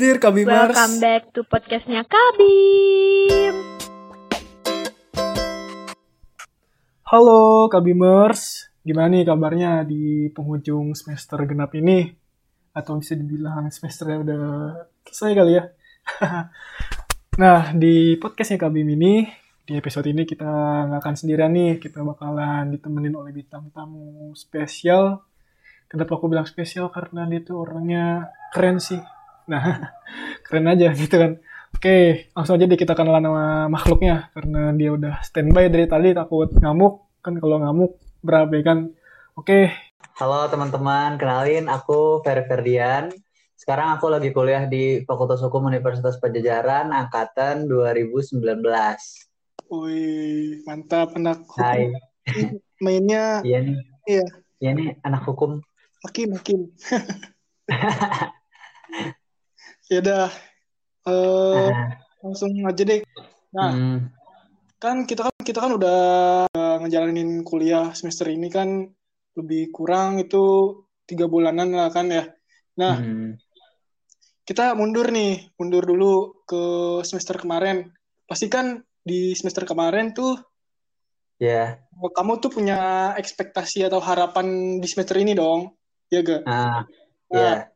Dear Kabimers. Welcome back to podcastnya Kabim. Halo Kabimers. Gimana nih kabarnya di penghujung semester genap ini? Atau bisa dibilang semesternya udah selesai kali ya? nah, di podcastnya Kabim ini, di episode ini kita nggak akan sendirian nih. Kita bakalan ditemenin oleh bintang tamu spesial. Kenapa aku bilang spesial? Karena dia tuh orangnya keren sih. Nah, keren aja gitu kan. Oke, langsung aja deh kita kenalan sama makhluknya. Karena dia udah standby dari tadi takut ngamuk. Kan kalau ngamuk berabe kan. Oke, Halo teman-teman, kenalin aku Ferry Ferdian. Sekarang aku lagi kuliah di Fakultas Hukum Universitas Pajajaran angkatan 2019. wih mantap anak hukum. Hai, Mainnya iya nih. Iya. Iya nih anak hukum. makin makin. ya udah, eh, Ah, langsung aja deh. Nah, hmm, kan kita kan kita kan udah eh, ngejalanin kuliah semester ini kan lebih kurang itu tiga bulanan lah kan ya. Nah, hmm. kita mundur nih, mundur dulu ke semester kemarin. Pasti kan di semester kemarin tuh Ya, kamu tuh punya ekspektasi atau harapan di semester ini dong, ya gak? ah, Nah, ya.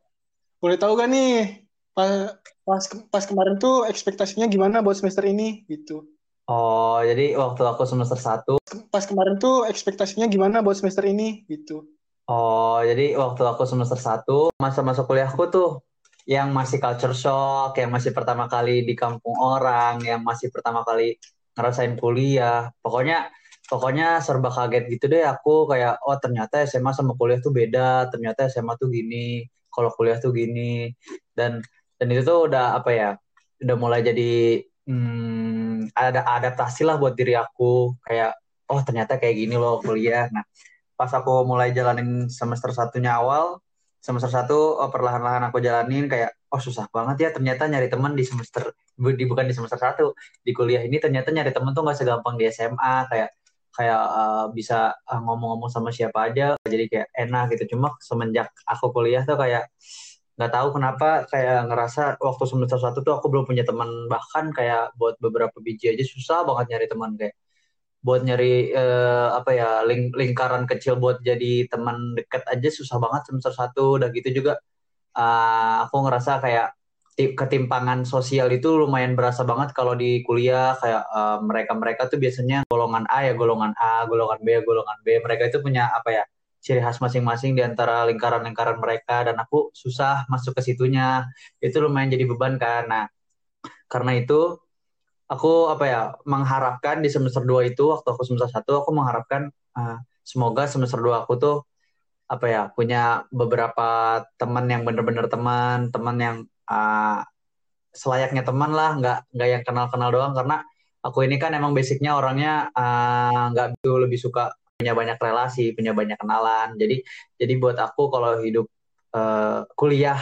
boleh tahu gak nih pas pas, pas kemarin tuh ekspektasinya gimana buat semester ini gitu? Oh, jadi waktu aku semester 1, Pas kemarin tuh ekspektasinya gimana buat semester ini gitu? oh, jadi waktu aku semester 1, masa-masa kuliahku tuh yang masih culture shock, yang masih pertama kali di kampung orang, yang masih pertama kali ngerasain kuliah. Pokoknya pokoknya serba kaget gitu deh aku kayak oh ternyata SMA sama kuliah tuh beda, ternyata SMA tuh gini, kalau kuliah tuh gini. Dan dan itu tuh udah apa ya? Udah mulai jadi hmm, ada adaptasi lah buat diri aku kayak oh ternyata kayak gini loh kuliah. Nah, pas aku mulai jalanin semester satunya awal, semester satu oh, perlahan-lahan aku jalanin kayak oh susah banget ya ternyata nyari teman di semester di bukan di semester satu di kuliah ini ternyata nyari teman tuh nggak segampang di SMA kayak kayak uh, bisa uh, ngomong-ngomong sama siapa aja jadi kayak enak gitu cuma semenjak aku kuliah tuh kayak nggak tahu kenapa kayak ngerasa waktu semester satu tuh aku belum punya teman. Bahkan kayak buat beberapa biji aja susah banget nyari teman. Kayak buat nyari eh, apa ya ling- lingkaran kecil buat jadi teman deket aja susah banget semester satu. Udah gitu juga eh, aku ngerasa kayak ti- ketimpangan sosial itu lumayan berasa banget kalau di kuliah. Kayak eh, mereka-mereka tuh biasanya golongan A ya golongan A, golongan B ya golongan B. Mereka itu punya apa ya ciri khas masing-masing di antara lingkaran-lingkaran mereka dan aku susah masuk ke situnya. Itu lumayan jadi beban kan. Nah, karena itu aku apa ya mengharapkan di semester 2 itu waktu aku semester 1 aku mengharapkan eh, semoga semester 2 aku tuh apa ya punya beberapa teman yang bener-bener teman, teman yang eh, selayaknya teman lah, nggak nggak yang kenal-kenal doang karena aku ini kan emang basicnya orangnya eh, nggak begitu lebih suka punya banyak relasi, punya banyak kenalan. Jadi jadi buat aku kalau hidup eh, kuliah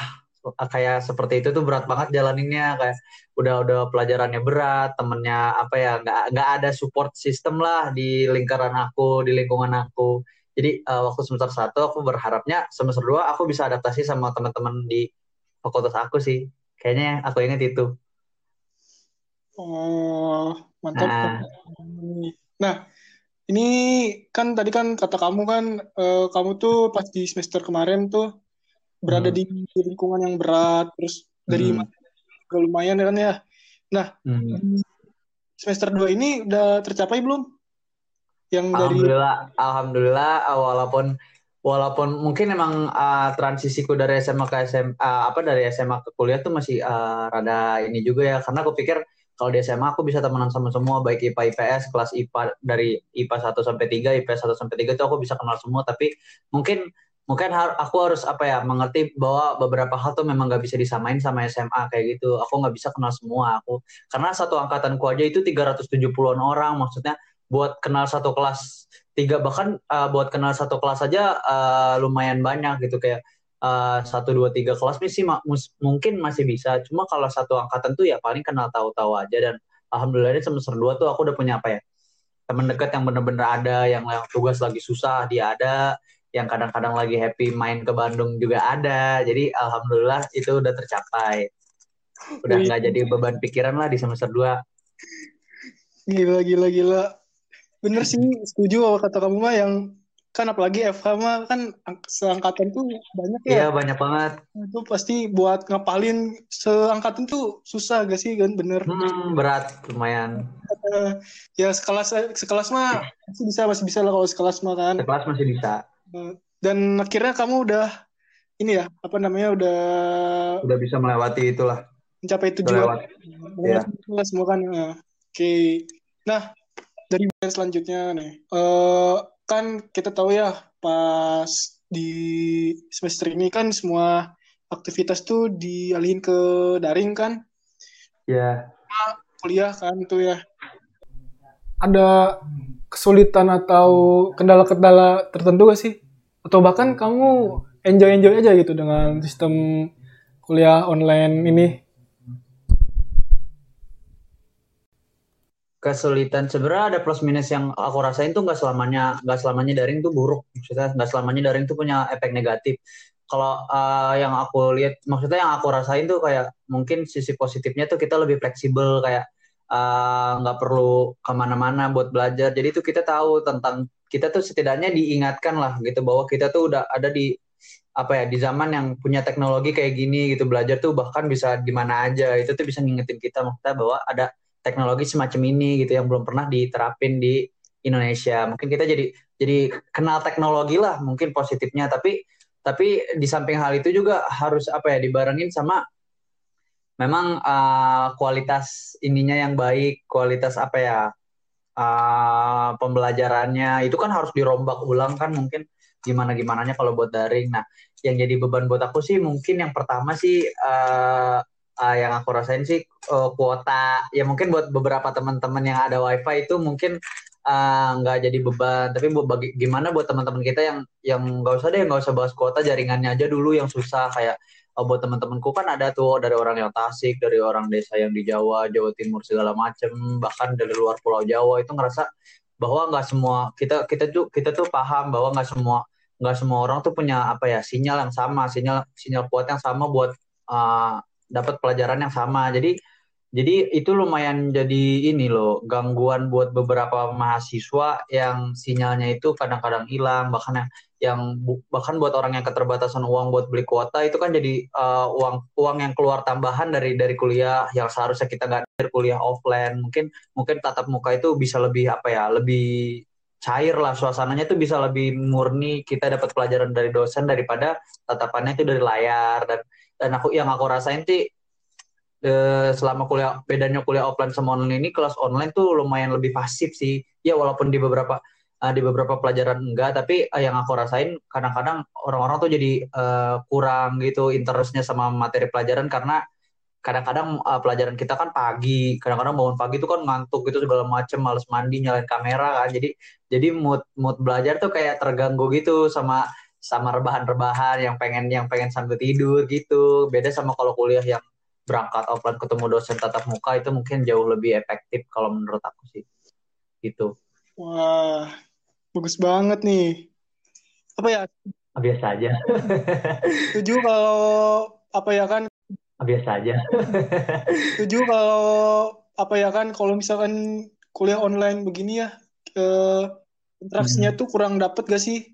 kayak seperti itu tuh berat banget jalaninnya. Kayak udah udah pelajarannya berat temennya apa ya nggak nggak ada support system lah di lingkaran aku di lingkungan aku. Jadi eh, waktu semester satu aku berharapnya semester 2 aku bisa adaptasi sama teman-teman di fakultas aku sih. Kayaknya aku ingat itu. Oh, mantap. nah. Nah, ini kan tadi kan kata kamu kan eh, kamu tuh pas di semester kemarin tuh berada hmm, di lingkungan yang berat, terus dari hmm, juga lumayan kan ya. Nah, hmm. semester 2 ini udah tercapai belum? Yang dari Alhamdulillah, alhamdulillah uh, walaupun walaupun mungkin emang uh, transisiku dari SMA ke SMA apa dari SMA ke kuliah tuh masih uh, rada ini juga ya karena aku pikir kalau di SMA aku bisa temenan sama semua baik IPA IPS kelas IPA dari IPA 1 sampai 3 IPS 1 sampai 3 itu aku bisa kenal semua. Tapi mungkin mungkin har- aku harus apa ya mengerti bahwa beberapa hal tuh memang nggak bisa disamain sama SMA kayak gitu. Aku nggak bisa kenal semua. Aku karena satu angkatanku aja itu 370-an orang. Maksudnya buat kenal satu kelas tiga bahkan uh, buat kenal satu kelas aja uh, lumayan banyak gitu. Kayak satu dua tiga kelas sih ma- mus- mungkin masih bisa. Cuma kalau satu angkatan tuh ya paling kenal tahu-tahu aja. Dan alhamdulillah ini semester 2 tuh aku udah punya apa ya teman dekat yang bener-bener ada yang, yang tugas lagi susah dia ada. Yang kadang-kadang lagi happy main ke Bandung juga ada. Jadi alhamdulillah itu udah tercapai. Udah nggak jadi beban pikiran lah di semester 2 Gila, gila, gila. Bener sih, setuju sama kata kamu mah yang kan apalagi FH mah kan ang- seangkatan tuh banyak ya. iya banyak banget Itu pasti buat ngapalin seangkatan tuh susah gak sih kan bener. hmm, berat lumayan Eh, ya sekelas sekelas mah masih bisa masih bisa lah kalau sekelas mah kan. sekelas masih bisa Eh, Dan akhirnya kamu udah ini ya apa namanya udah udah bisa melewati itulah mencapai tujuan. Iya. Semua kan. Oke. Nah, dari selanjutnya nih. eh kan kita tahu ya pas di semester ini kan semua aktivitas tuh dialihin ke daring kan. ya Kuliah kan tuh ya. Ada kesulitan atau kendala-kendala tertentu gak sih? Atau bahkan kamu enjoy-enjoy aja gitu dengan sistem kuliah online ini? Kesulitan. Sebenarnya ada plus minus yang aku rasain tuh nggak selamanya nggak selamanya daring tuh buruk. Maksudnya nggak selamanya daring tuh punya efek negatif. Kalau uh, yang aku lihat maksudnya yang aku rasain tuh kayak mungkin sisi positifnya tuh kita lebih fleksibel kayak uh, nggak perlu ke mana-mana buat belajar. Jadi tuh kita tahu tentang kita tuh setidaknya diingatkan lah gitu bahwa kita tuh udah ada di apa ya di zaman yang punya teknologi kayak gini gitu. Belajar tuh bahkan bisa di mana aja. Itu tuh bisa ngingetin kita maksudnya bahwa ada teknologi semacam ini gitu yang belum pernah diterapin di Indonesia. Mungkin kita jadi jadi kenal teknologi lah mungkin positifnya tapi tapi di samping hal itu juga harus apa ya dibarengin sama memang uh, kualitas ininya yang baik, kualitas apa ya uh, pembelajarannya itu kan harus dirombak ulang kan mungkin gimana gimananya kalau buat daring. Nah, yang jadi beban buat aku sih mungkin yang pertama sih uh, uh, yang aku rasain sih uh, kuota ya mungkin buat beberapa teman-teman yang ada wifi itu mungkin nggak uh, jadi beban. Tapi buat bagi gimana buat teman-teman kita yang yang nggak usah deh nggak usah bahas kuota jaringannya aja dulu yang susah. Kayak uh, buat teman-temanku kan ada tuh dari orang yang Tasik dari orang desa yang di Jawa Jawa Timur segala macem. Bahkan dari luar Pulau Jawa itu ngerasa bahwa nggak semua kita kita tuh kita tuh paham bahwa nggak semua nggak semua orang tuh punya apa ya sinyal yang sama sinyal sinyal kuat yang sama buat uh, dapat pelajaran yang sama. Jadi jadi itu lumayan jadi ini loh gangguan buat beberapa mahasiswa yang sinyalnya itu kadang-kadang hilang bahkan yang, yang bahkan buat orang yang keterbatasan uang buat beli kuota itu kan jadi uh, uang uang yang keluar tambahan dari dari kuliah yang seharusnya kita nggak kuliah offline mungkin mungkin tatap muka itu bisa lebih apa ya lebih cair lah suasananya itu bisa lebih murni kita dapat pelajaran dari dosen daripada tatapannya itu dari layar. Dan dan aku yang aku rasain sih eh, selama kuliah bedanya kuliah offline sama online ini kelas online tuh lumayan lebih pasif sih. Ya walaupun di beberapa uh, di beberapa pelajaran enggak tapi uh, yang aku rasain kadang-kadang orang-orang tuh jadi uh, kurang gitu interestnya sama materi pelajaran karena kadang-kadang uh, pelajaran kita kan pagi kadang-kadang bangun pagi tuh kan ngantuk gitu segala macem males mandi nyalain kamera kan. Jadi jadi mood mood belajar tuh kayak terganggu gitu sama sama rebahan-rebahan yang pengen yang pengen sambil tidur gitu. Beda sama kalau kuliah yang berangkat offline ketemu dosen tatap muka itu mungkin jauh lebih efektif kalau menurut aku sih. Gitu. Wah bagus banget nih. Apa ya? Biasa aja. Setuju kalau apa ya kan biasa aja setuju kalau apa ya kan kalau misalkan kuliah online begini ya eh, interaksinya hmm. tuh kurang dapet gak sih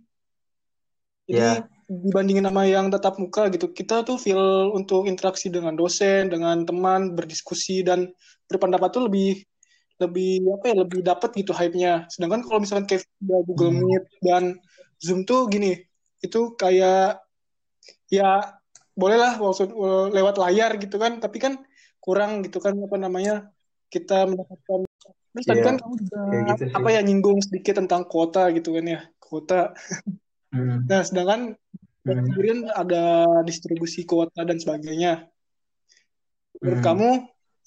jadi yeah. dibandingin sama yang tatap muka gitu kita tuh feel untuk interaksi dengan dosen dengan teman berdiskusi dan berpendapat tuh lebih lebih apa ya lebih dapat gitu hype-nya sedangkan kalau misalkan kayak Google hmm. Meet dan Zoom tuh gini itu kayak ya bolehlah maksud lewat layar gitu kan tapi kan kurang gitu kan apa namanya kita mendapatkan terus yeah. tadi kan kamu juga gitu apa ya nyinggung sedikit tentang kuota gitu kan ya kuota hmm. nah sedangkan hmm. kemudian ada distribusi kuota dan sebagainya menurut hmm. kamu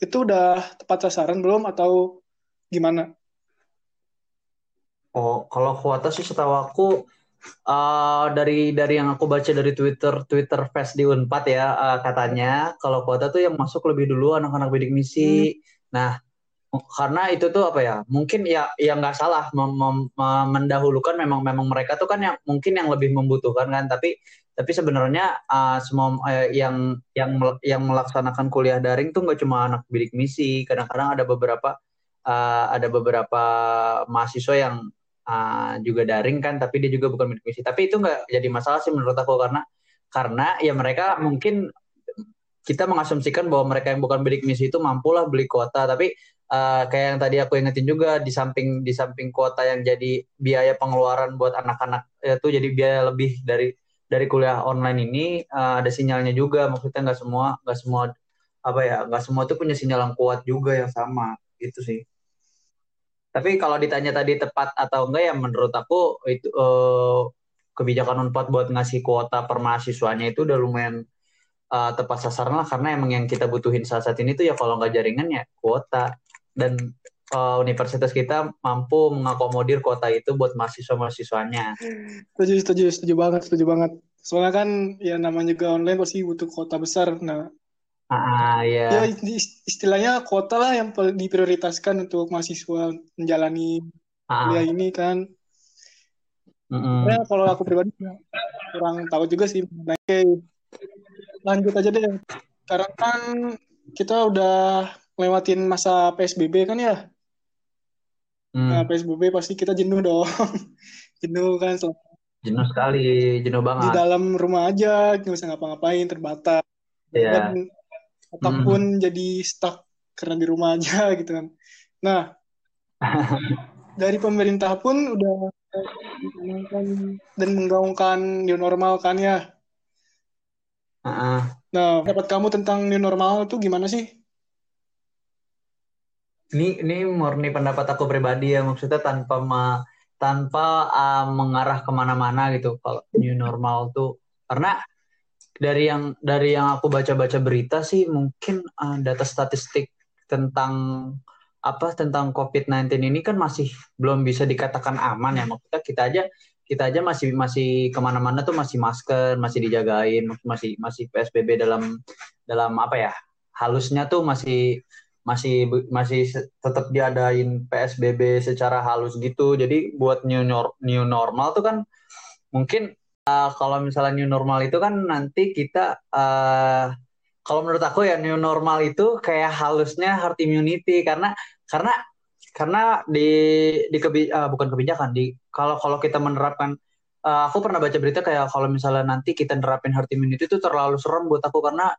itu udah tepat sasaran belum atau gimana oh kalau kuota sih setahu aku uh, dari dari yang aku baca dari Twitter Twitter Fest di Unpad ya uh, katanya kalau kuota tuh yang masuk lebih dulu anak-anak bidik misi. Hmm. Nah karena itu tuh apa ya mungkin ya yang nggak salah mem mem mendahulukan memang memang mereka tuh kan yang mungkin yang lebih membutuhkan kan tapi tapi sebenarnya uh, semua uh, yang yang yang melaksanakan kuliah daring tuh nggak cuma anak bidik misi kadang-kadang ada beberapa uh, ada beberapa mahasiswa yang uh, juga daring kan tapi dia juga bukan bidik misi tapi itu nggak jadi masalah sih menurut aku karena karena ya mereka mungkin kita mengasumsikan bahwa mereka yang bukan bidik misi itu mampulah beli kuota. Tapi uh, kayak yang tadi aku ingetin juga di samping di samping kuota yang jadi biaya pengeluaran buat anak-anak itu jadi biaya lebih dari dari kuliah online ini uh, ada sinyalnya juga. Maksudnya nggak semua nggak semua apa ya nggak semua itu punya sinyal yang kuat juga yang sama. Gitu sih tapi kalau ditanya tadi tepat atau enggak ya menurut aku itu uh, kebijakan Unpad buat ngasih kuota per mahasiswanya itu udah lumayan uh, tepat sasaran lah karena emang yang kita butuhin saat saat ini tuh ya kalau nggak jaringan ya kuota dan uh, universitas kita mampu mengakomodir kuota itu buat mahasiswa-mahasiswanya. Setuju, setuju, setuju banget, setuju banget. Soalnya kan ya namanya juga online pasti butuh kuota besar. Nah, ah, ya. ya istilahnya kuota lah yang diprioritaskan untuk mahasiswa menjalani ah. kuliah ini kan. Mm -hmm. Ya, kalau aku pribadi kurang tahu juga sih. Lanjut aja deh. Sekarang kan kita udah lewatin masa PSBB kan ya. Hmm. Nah, PSBB pasti kita jenuh dong. jenuh kan. Jenuh sekali, jenuh banget. Di dalam rumah aja, nggak bisa ngapa-ngapain, terbatas. Yeah. Dan ataupun hmm. jadi stuck karena di rumah aja gitu kan. Nah, dari pemerintah pun udah dan menggaungkan new normal kan ya. Uh-uh. Nah, pendapat kamu tentang new normal itu gimana sih? ini ini murni pendapat aku pribadi ya maksudnya tanpa ma, tanpa uh, mengarah ke mana-mana gitu kalau new normal tuh karena dari yang dari yang aku baca-baca berita sih mungkin uh, data statistik tentang apa tentang COVID-19 ini kan masih belum bisa dikatakan aman ya maksudnya kita aja kita aja masih masih ke mana-mana tuh masih masker masih dijagain masih masih PSBB dalam dalam apa ya halusnya tuh masih masih masih tetap diadain PSBB secara halus gitu. Jadi buat new new normal tuh kan mungkin uh, kalau misalnya new normal itu kan nanti kita uh, kalau menurut aku ya new normal itu kayak halusnya herd immunity. Karena karena karena di di kebi, uh, bukan kebijakan di kalau kalau kita menerapkan uh, aku pernah baca berita kayak kalau misalnya nanti kita nerapin herd immunity itu terlalu serem buat aku. Karena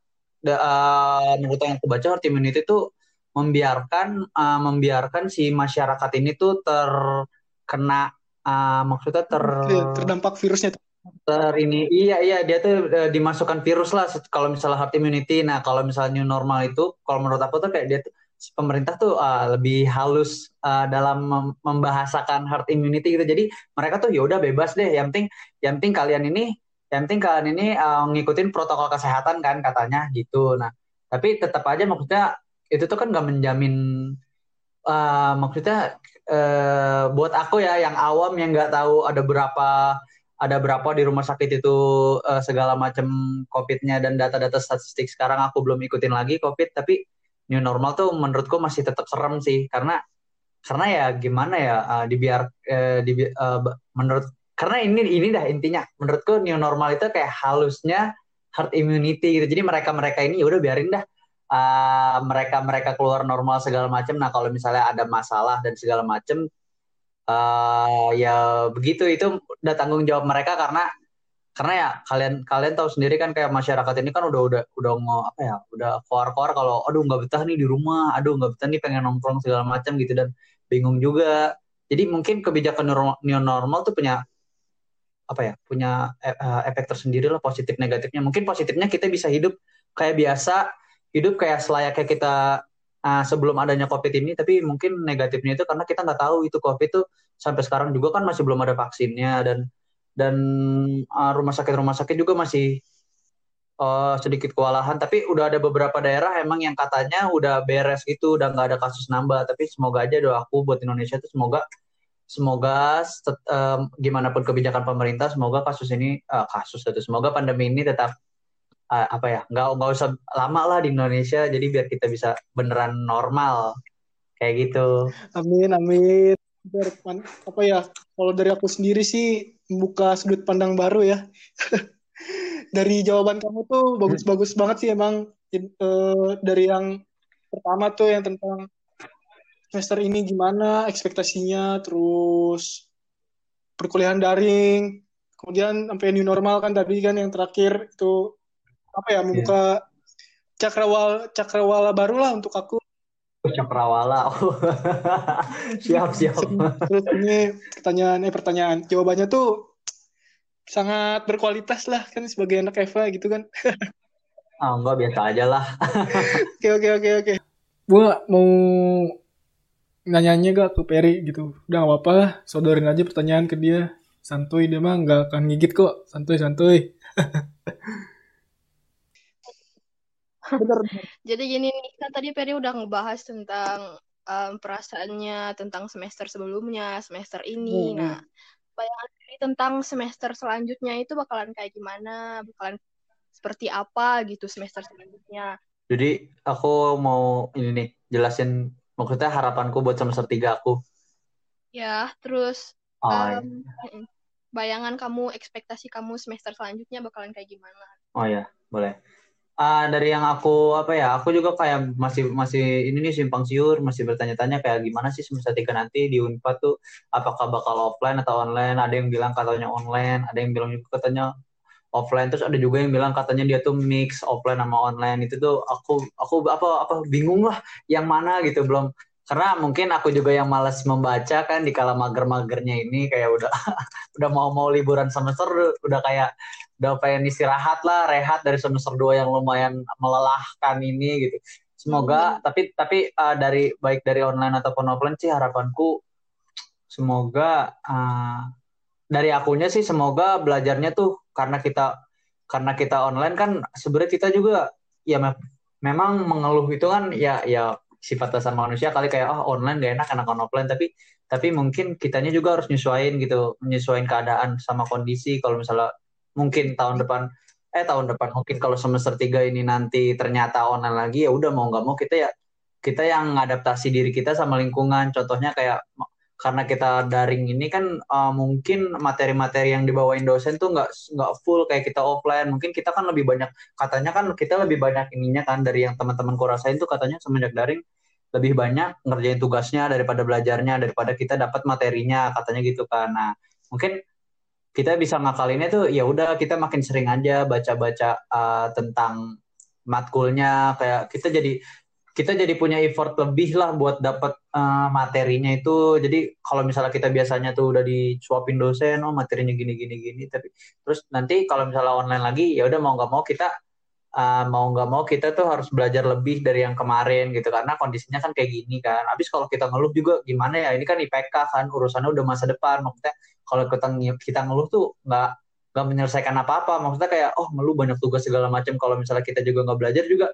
uh, menurut yang aku baca herd immunity itu membiarkan uh, membiarkan si masyarakat ini tuh terkena uh, maksudnya ter terdampak virusnya ter ini. Iya iya dia tuh uh, dimasukkan virus lah kalau misalnya herd immunity. Nah kalau misalnya new normal itu kalau menurut aku tuh kayak dia tuh pemerintah tuh uh, lebih halus uh, dalam mem membahasakan herd immunity gitu. Jadi mereka tuh ya udah bebas deh. Yang penting yang penting kalian ini yang penting kalian ini uh, ngikutin protokol kesehatan kan katanya gitu. Nah tapi tetap aja maksudnya itu tuh kan nggak menjamin uh, maksudnya uh, buat aku ya yang awam yang nggak tahu ada berapa ada berapa di rumah sakit itu uh, segala macam COVID-nya dan data-data statistik sekarang aku belum ikutin lagi COVID tapi new normal tuh menurutku masih tetap serem sih. Karena karena ya gimana ya uh, dibiar uh, di, uh, menurut karena ini ini dah intinya. Menurutku new normal itu kayak halusnya herd immunity gitu. Jadi mereka mereka ini ya udah biarin dah uh, mereka mereka keluar normal segala macam. Nah kalau misalnya ada masalah dan segala macam, uh, ya begitu itu udah tanggung jawab mereka karena karena ya kalian kalian tahu sendiri kan kayak masyarakat ini kan udah udah udah mau apa ya udah keluar keluar kalau aduh nggak betah nih di rumah aduh nggak betah nih pengen nongkrong segala macam gitu dan bingung juga. Jadi mungkin kebijakan new normal tuh punya apa ya punya uh, efek tersendiri lah positif negatifnya. Mungkin positifnya kita bisa hidup kayak biasa hidup kayak selayaknya kita uh, sebelum adanya COVID ini, tapi mungkin negatifnya itu karena kita nggak tahu itu COVID itu sampai sekarang juga kan masih belum ada vaksinnya dan dan uh, rumah sakit rumah sakit juga masih uh, sedikit kewalahan. Tapi udah ada beberapa daerah emang yang katanya udah beres gitu, udah nggak ada kasus nambah. Tapi semoga aja doaku buat Indonesia itu semoga semoga um, gimana pun kebijakan pemerintah, semoga kasus ini uh, kasus itu semoga pandemi ini tetap apa ya nggak nggak usah lama lah di Indonesia jadi biar kita bisa beneran normal. Kayak gitu. Amin amin. Biar apa ya kalau dari aku sendiri sih membuka sudut pandang baru ya. Dari jawaban kamu tuh bagus-bagus banget sih emang. Eh, dari yang pertama tuh yang tentang semester ini gimana ekspektasinya, terus perkuliahan daring, kemudian sampai new normal kan tadi kan yang terakhir itu apa ya membuka cakrawala cakrawala baru lah untuk aku. Cakrawala. siap, siap. Terus ini pertanyaan eh pertanyaan jawabannya tuh sangat berkualitas lah kan sebagai anak Eva gitu kan. Ah, enggak biasa aja lah. Oke, oke, oke, oke. Gue mau nanyanya gak ke Peri gitu. Udah gak apa-apa lah, sodorin aja pertanyaan ke dia. Santuy dia mah gak akan gigit kok. Santuy, santuy. bener, Jadi gini nih, kan tadi Peri udah ngebahas tentang um, perasaannya tentang semester sebelumnya, semester ini. Hmm. Nah, bayangan tentang semester selanjutnya itu bakalan kayak gimana, bakalan seperti apa gitu semester selanjutnya. Jadi aku mau ini nih jelasin maksudnya harapanku buat semester tiga aku. Ya, terus oh, um, iya. bayangan kamu, ekspektasi kamu semester selanjutnya bakalan kayak gimana? Oh ya, boleh. Uh, dari yang aku apa ya, aku juga kayak masih masih ini nih simpang siur, masih bertanya-tanya kayak gimana sih semester tiga nanti di Unpad tuh apakah bakal offline atau online? Ada yang bilang katanya online, ada yang bilang juga katanya offline. Terus ada juga yang bilang katanya dia tuh mix offline sama online. Itu tuh aku aku apa apa bingung lah yang mana gitu belum. Karena mungkin aku juga yang malas membaca kan di kala mager-magernya ini kayak udah udah mau mau liburan semester udah kayak udah pengen istirahat lah rehat dari semester dua yang lumayan melelahkan ini gitu. Semoga hmm. tapi tapi uh, dari baik dari online ataupun offline sih harapanku semoga uh, dari akunya sih semoga belajarnya tuh karena kita karena kita online kan sebenarnya kita juga ya me memang mengeluh itu kan ya ya sifat dasar manusia kali kayak oh online gak enak enakan offline. Tapi tapi mungkin kitanya juga harus nyesuaiin gitu menyesuaikan keadaan sama kondisi. Kalau misalnya mungkin tahun depan eh tahun depan mungkin kalau semester tiga ini nanti ternyata online lagi ya udah mau nggak mau kita ya kita yang adaptasi diri kita sama lingkungan. Contohnya kayak karena kita daring ini kan uh, mungkin materi-materi yang dibawain dosen tuh nggak nggak full kayak kita offline. Mungkin kita kan lebih banyak katanya kan kita lebih banyak ininya kan dari yang teman-teman rasain tuh katanya semenjak daring lebih banyak ngerjain tugasnya daripada belajarnya daripada kita dapat materinya katanya gitu kan. Nah mungkin kita bisa ngakalinnya tuh ya udah kita makin sering aja baca-baca uh, tentang matkulnya kayak kita jadi kita jadi punya effort lebih lah buat dapat uh, materinya itu. Jadi kalau misalnya kita biasanya tuh udah disuapin dosen, oh materinya gini gini gini, tapi terus nanti kalau misalnya online lagi, ya udah mau nggak mau kita uh, mau nggak mau kita tuh harus belajar lebih dari yang kemarin gitu karena kondisinya kan kayak gini kan. Habis kalau kita ngeluh juga gimana ya? Ini kan IPK kan urusannya udah masa depan. Maksudnya kalau kita kita ngeluh tuh nggak nggak menyelesaikan apa-apa. Maksudnya kayak oh ngeluh banyak tugas segala macam. Kalau misalnya kita juga nggak belajar juga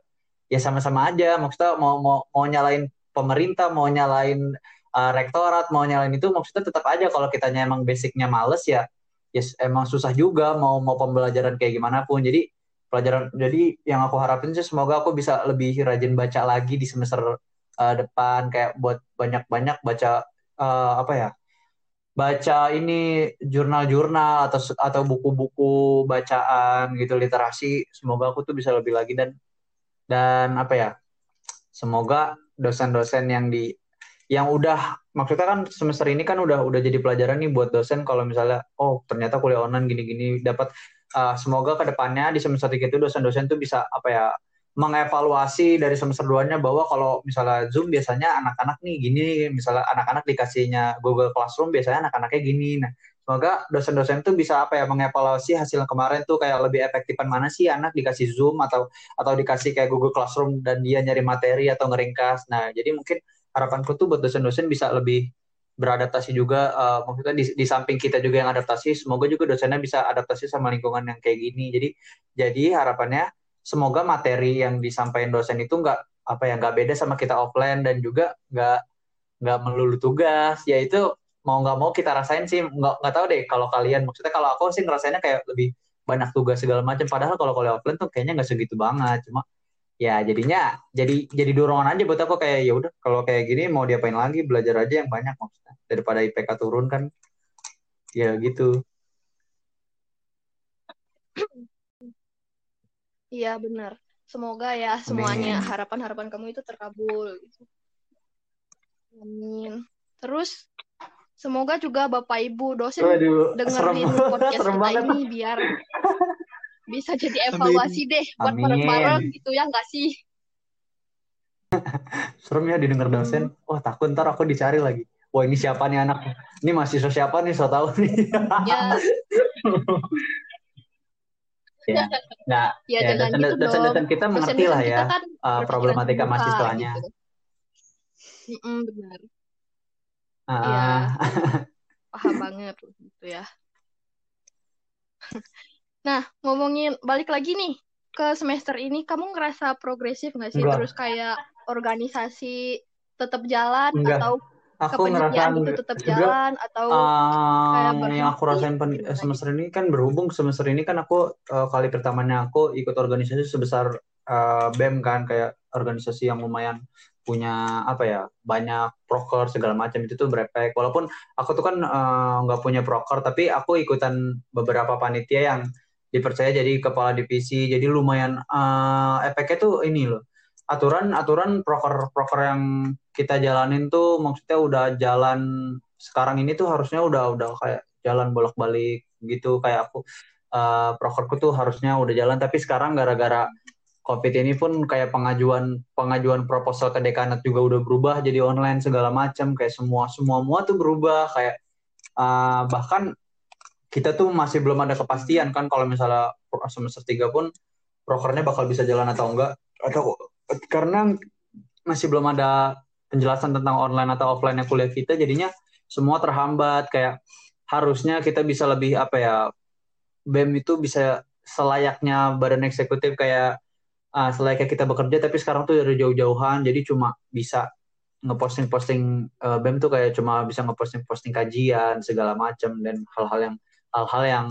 ya sama-sama aja maksudnya mau mau mau nyalain pemerintah mau nyalain uh, rektorat mau nyalain itu maksudnya tetap aja kalau kitanya emang basicnya males ya yes emang susah juga mau mau pembelajaran kayak gimana pun jadi pelajaran jadi yang aku harapin sih semoga aku bisa lebih rajin baca lagi di semester uh, depan kayak buat banyak-banyak baca uh, apa ya baca ini jurnal-jurnal atau atau buku-buku bacaan gitu literasi semoga aku tuh bisa lebih lagi dan dan apa ya semoga dosen-dosen yang di yang udah maksudnya kan semester ini kan udah udah jadi pelajaran nih buat dosen kalau misalnya oh ternyata kuliah online gini-gini dapat uh, semoga ke depannya di semester tiga itu dosen-dosen tuh bisa apa ya mengevaluasi dari semester 2-nya bahwa kalau misalnya Zoom biasanya anak-anak nih gini, misalnya anak-anak dikasihnya Google Classroom biasanya anak-anaknya gini. Nah, semoga dosen-dosen tuh bisa apa ya mengevaluasi hasil kemarin tuh kayak lebih efektifan mana sih anak dikasih Zoom atau atau dikasih kayak Google Classroom dan dia nyari materi atau ngeringkas. Nah, jadi mungkin harapanku tuh buat dosen-dosen bisa lebih beradaptasi juga uh, maksudnya di, di samping kita juga yang adaptasi semoga juga dosennya bisa adaptasi sama lingkungan yang kayak gini jadi jadi harapannya semoga materi yang disampaikan dosen itu nggak apa ya nggak beda sama kita offline dan juga nggak nggak melulu tugas. Yaitu mau nggak mau kita rasain sih. Nggak nggak tahu deh kalau kalian. Maksudnya kalau aku sih ngerasainnya kayak lebih banyak tugas segala macam. Padahal kalau kuliah offline tuh kayaknya nggak segitu banget. Cuma ya jadinya jadi jadi dorongan aja buat aku kayak ya udah kalau kayak gini mau diapain lagi? Belajar aja yang banyak maksudnya. Daripada IPK turun kan. Ya gitu Iya benar. Semoga ya semuanya harapan-harapan kamu itu terkabul. Gitu. Amin. Terus semoga juga Bapak Ibu dosen Waduh, dengerin serem, podcast serem kita banget. ini biar bisa jadi evaluasi Amin. deh buat bareng-bareng gitu ya nggak sih? serem ya didengar dosen. Wah takut ntar aku dicari lagi. Wah ini siapa nih anak? Ini mahasiswa siapa nih? So tau nih. Ya. Ya. Nah, ya, ya dosen, gitu dosen, dosen kita mengerti lah ya kan uh, problematika mahasiswanya. Gitu. Mm -mm, benar. Uh. Ya, paham banget gitu ya. nah, ngomongin balik lagi nih ke semester ini, kamu ngerasa progresif nggak sih? Enggak. Terus kayak organisasi tetap jalan Enggak. atau aku ngerasa itu tetap jalan atau uh, kayak yang aku rasain pen, gitu semester ini kan berhubung semester ini kan aku uh, kali pertamanya aku ikut organisasi sebesar uh, BEM kan kayak organisasi yang lumayan punya apa ya banyak proker segala macam itu tuh berepek. Walaupun aku tuh kan nggak uh, punya proker tapi aku ikutan beberapa panitia yang dipercaya jadi kepala divisi. Jadi lumayan uh, efeknya tuh ini loh aturan aturan proker proker yang kita jalanin tuh maksudnya udah jalan sekarang ini tuh harusnya udah udah kayak jalan bolak balik gitu. Kayak aku uh, prokerku tuh harusnya udah jalan. Tapi sekarang gara-gara covid ini pun kayak pengajuan pengajuan proposal ke dekanat juga udah berubah jadi online segala macam. Kayak semua semua semua tuh berubah. Kayak uh, bahkan kita tuh masih belum ada kepastian kan kalau misalnya semester tiga pun prokernya bakal bisa jalan atau enggak. Atau karena masih belum ada penjelasan tentang online atau offline kuliah kita jadinya semua terhambat. Kayak harusnya kita bisa lebih apa ya BEM itu bisa selayaknya badan eksekutif kayak uh, selayaknya kita bekerja tapi sekarang tuh dari jauh-jauhan. Jadi cuma bisa ngeposting-posting uh, BEM tuh kayak cuma bisa ngeposting-posting kajian segala macam dan hal-hal yang hal-hal yang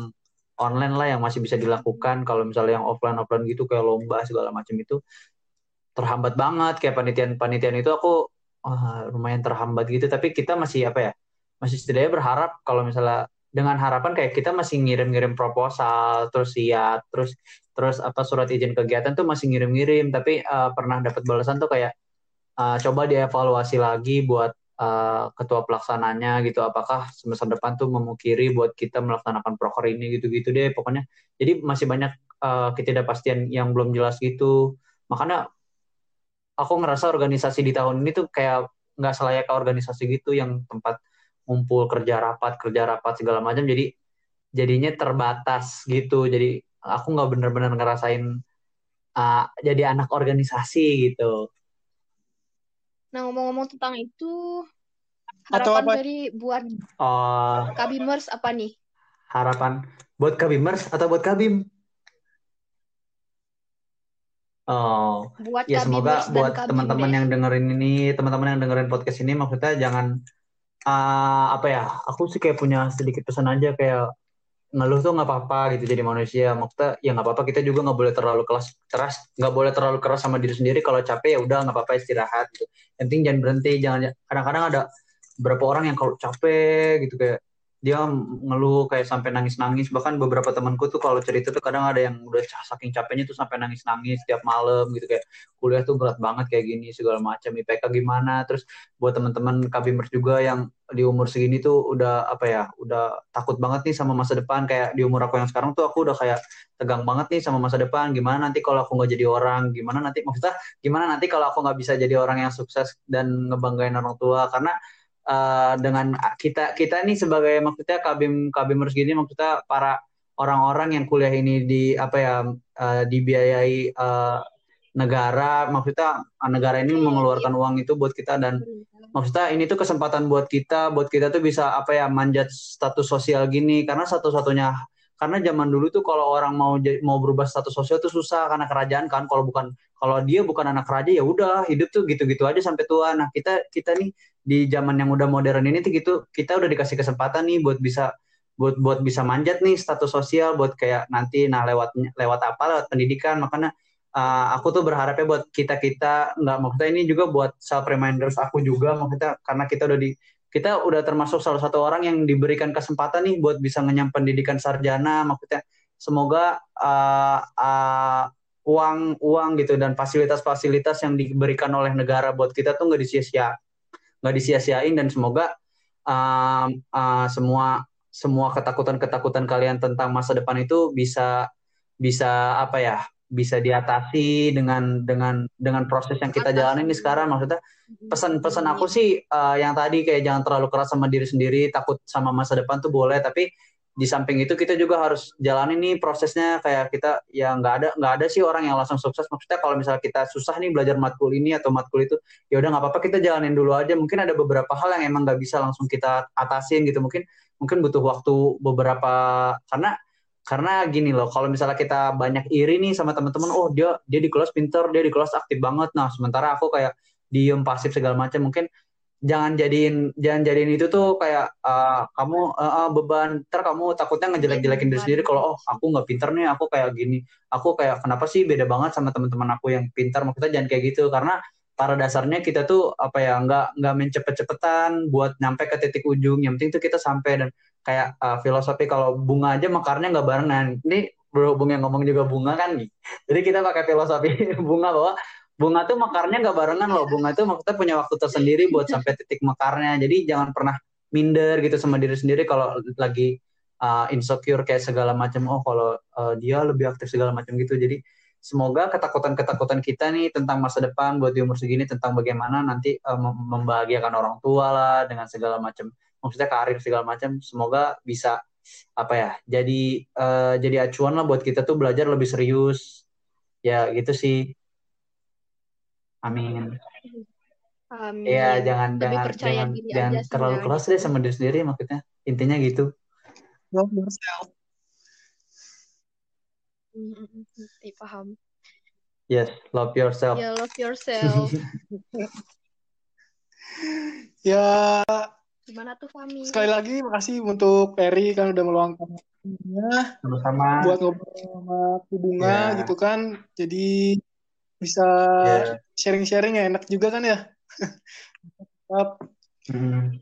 online lah yang masih bisa dilakukan. Kalau misalnya yang offline offline gitu kayak lomba segala macam itu terhambat banget. Kayak panitian-panitian itu aku oh, lumayan terhambat gitu. Tapi kita masih apa ya masih setidaknya berharap kalau misalnya dengan harapan kayak kita masih ngirim-ngirim proposal terus siap terus terus apa surat izin kegiatan tuh masih ngirim-ngirim. Tapi uh, pernah dapat balasan tuh kayak uh, coba dievaluasi lagi buat uh, ketua pelaksananya gitu. Apakah semester depan tuh memukiri buat kita melaksanakan proker ini gitu-gitu deh pokoknya. Jadi masih banyak uh, ketidakpastian yang belum jelas gitu. Makanya aku ngerasa organisasi di tahun ini tuh kayak nggak selayak organisasi gitu yang tempat ngumpul kerja rapat kerja rapat segala macam. Jadi jadinya terbatas gitu. Jadi aku nggak bener-bener ngerasain uh, jadi anak organisasi gitu. Nah ngomong-ngomong tentang itu harapan apa? dari buat uh, kabimers apa nih? Harapan buat kabimers atau buat kabim Oh, buat ya semoga buat teman-teman yang dengerin ini, teman-teman yang dengerin podcast ini, maksudnya jangan uh, apa ya? Aku sih kayak punya sedikit pesan aja kayak ngeluh tuh nggak apa-apa gitu jadi manusia. Maksudnya ya nggak apa-apa kita juga nggak boleh terlalu keras, keras nggak boleh terlalu keras sama diri sendiri. Kalau capek ya udah nggak apa-apa istirahat. Gitu. Yang penting jangan berhenti, jangan kadang-kadang ada beberapa orang yang kalau capek gitu kayak dia ngeluh kayak sampai nangis-nangis. Bahkan beberapa temanku tuh kalau cerita tuh kadang ada yang udah saking capeknya tuh sampai nangis-nangis setiap malam gitu. Kayak kuliah tuh berat banget kayak gini segala macam. IPK gimana? Terus buat teman-teman kabimers juga yang di umur segini tuh udah apa ya udah takut banget nih sama masa depan. Kayak di umur aku yang sekarang tuh aku udah kayak tegang banget nih sama masa depan. Gimana nanti kalau aku nggak jadi orang? Gimana nanti maksudnya gimana nanti kalau aku nggak bisa jadi orang yang sukses dan ngebanggain orang tua? Karena uh, dengan kita kita ini sebagai maksudnya kabim kabimers gini maksudnya para orang-orang yang kuliah ini di apa ya uh, dibiayai uh, negara maksudnya negara ini mengeluarkan uang itu buat kita dan maksudnya ini tuh kesempatan buat kita buat kita tuh bisa apa ya manjat status sosial gini. Karena satu-satunya karena zaman dulu tuh kalau orang mau mau berubah status sosial tuh susah karena kerajaan kan. Kalau bukan kalau dia bukan anak raja ya udah hidup tuh gitu-gitu aja sampai tua. Nah kita kita nih di zaman yang udah modern ini tuh gitu kita udah dikasih kesempatan nih buat bisa buat buat bisa manjat nih status sosial buat kayak nanti nah lewat lewat apa? Lewat pendidikan. Makanya uh, aku tuh berharapnya buat kita kita nggak maksudnya ini juga buat self reminders aku juga maksudnya karena kita udah di kita udah termasuk salah satu orang yang diberikan kesempatan nih buat bisa ngenyam pendidikan sarjana maksudnya semoga uh, uh, uang uang gitu dan fasilitas-fasilitas yang diberikan oleh negara buat kita tuh nggak disia-sia nggak disia-siain dan semoga uh, uh, semua semua ketakutan-ketakutan kalian tentang masa depan itu bisa bisa apa ya bisa diatasi dengan dengan dengan proses yang kita jalani ini sekarang. Maksudnya pesan-pesan aku sih uh, yang tadi kayak jangan terlalu keras sama diri sendiri takut sama masa depan tuh boleh. Tapi di samping itu kita juga harus jalani nih prosesnya. Kayak kita ya nggak ada nggak ada sih orang yang langsung sukses. Maksudnya kalau misalnya kita susah nih belajar matkul ini atau matkul itu ya udah nggak apa-apa kita jalanin dulu aja. Mungkin ada beberapa hal yang emang nggak bisa langsung kita atasin gitu. Mungkin mungkin butuh waktu beberapa karena karena gini loh kalau misalnya kita banyak iri nih sama teman-teman oh dia dia di kelas pinter dia di kelas aktif banget. Nah sementara aku kayak diem pasif segala macam mungkin jangan jadiin jangan jadiin itu tuh kayak uh, kamu uh, uh, beban. Ter kamu takutnya ngejelek-jelekin diri sendiri kalau oh aku nggak pinter nih aku kayak gini. Aku kayak kenapa sih beda banget sama teman-teman aku yang pintar maksudnya jangan kayak gitu karena pada dasarnya kita tuh apa ya nggak nggak mencepet-cepetan buat nyampe ke titik ujung. Yang penting tuh kita sampai dan kayak uh, filosofi kalau bunga aja mekarnya nggak barengan. Ini berhubung yang ngomong juga bunga kan nih. Jadi kita pakai filosofi bunga bahwa bunga tuh mekarnya nggak barengan loh. Bunga tuh maksudnya punya waktu tersendiri buat sampai titik mekarnya. Jadi jangan pernah minder gitu sama diri sendiri kalau lagi uh, insecure kayak segala macam. Oh kalau uh, dia lebih aktif segala macam gitu. Jadi semoga ketakutan-ketakutan kita nih tentang masa depan buat di umur segini tentang bagaimana nanti uh, membahagiakan orang tua lah dengan segala macam maksudnya karir segala macam semoga bisa apa ya jadi uh, jadi acuan lah buat kita tuh belajar lebih serius ya gitu sih Amin. Amin. Iya, jangan Lebih jangan jangan jangan terlalu keras deh sama diri sendiri maksudnya. Intinya gitu. Love yourself. Mm, paham. Yes, love yourself. Ya, love yourself. ya. Gimana tuh Fami? Sekali lagi makasih untuk Peri kan udah meluangkan waktunya sama buat ngobrol sama Bunga yeah. gitu kan. Jadi bisa yeah. sharing-sharing ya enak juga kan ya hmm.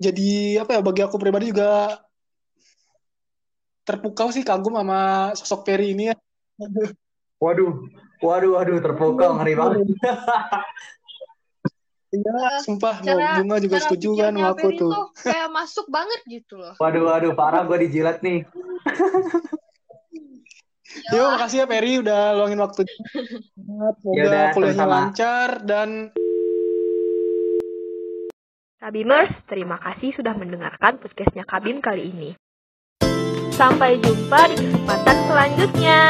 jadi apa ya bagi aku pribadi juga terpukau sih kagum sama sosok Perry ini ya waduh waduh waduh terpukau ngeri banget Iya, sumpah cara, bunga juga setuju kan sama aku tuh. Kayak masuk banget gitu loh. Waduh, waduh, parah gue dijilat nih. Yo, makasih ya Peri udah luangin waktu. Semoga Yaudah, kuliahnya lancar dan Kabimers, terima kasih sudah mendengarkan podcastnya Kabim kali ini. Sampai jumpa di kesempatan selanjutnya.